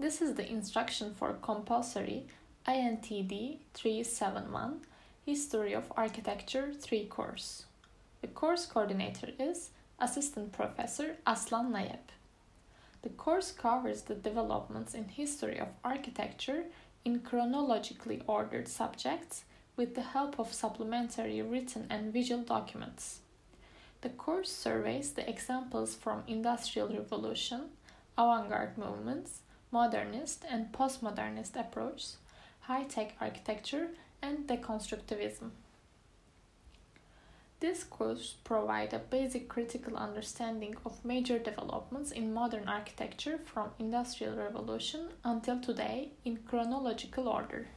This is the instruction for compulsory INTD 371 History of Architecture 3 course. The course coordinator is Assistant Professor Aslan Nayeb. The course covers the developments in history of architecture in chronologically ordered subjects with the help of supplementary written and visual documents. The course surveys the examples from Industrial Revolution, avant-garde movements, modernist and postmodernist approaches, high-tech architecture, and deconstructivism. This course provides a basic critical understanding of major developments in modern architecture from Industrial Revolution until today in chronological order.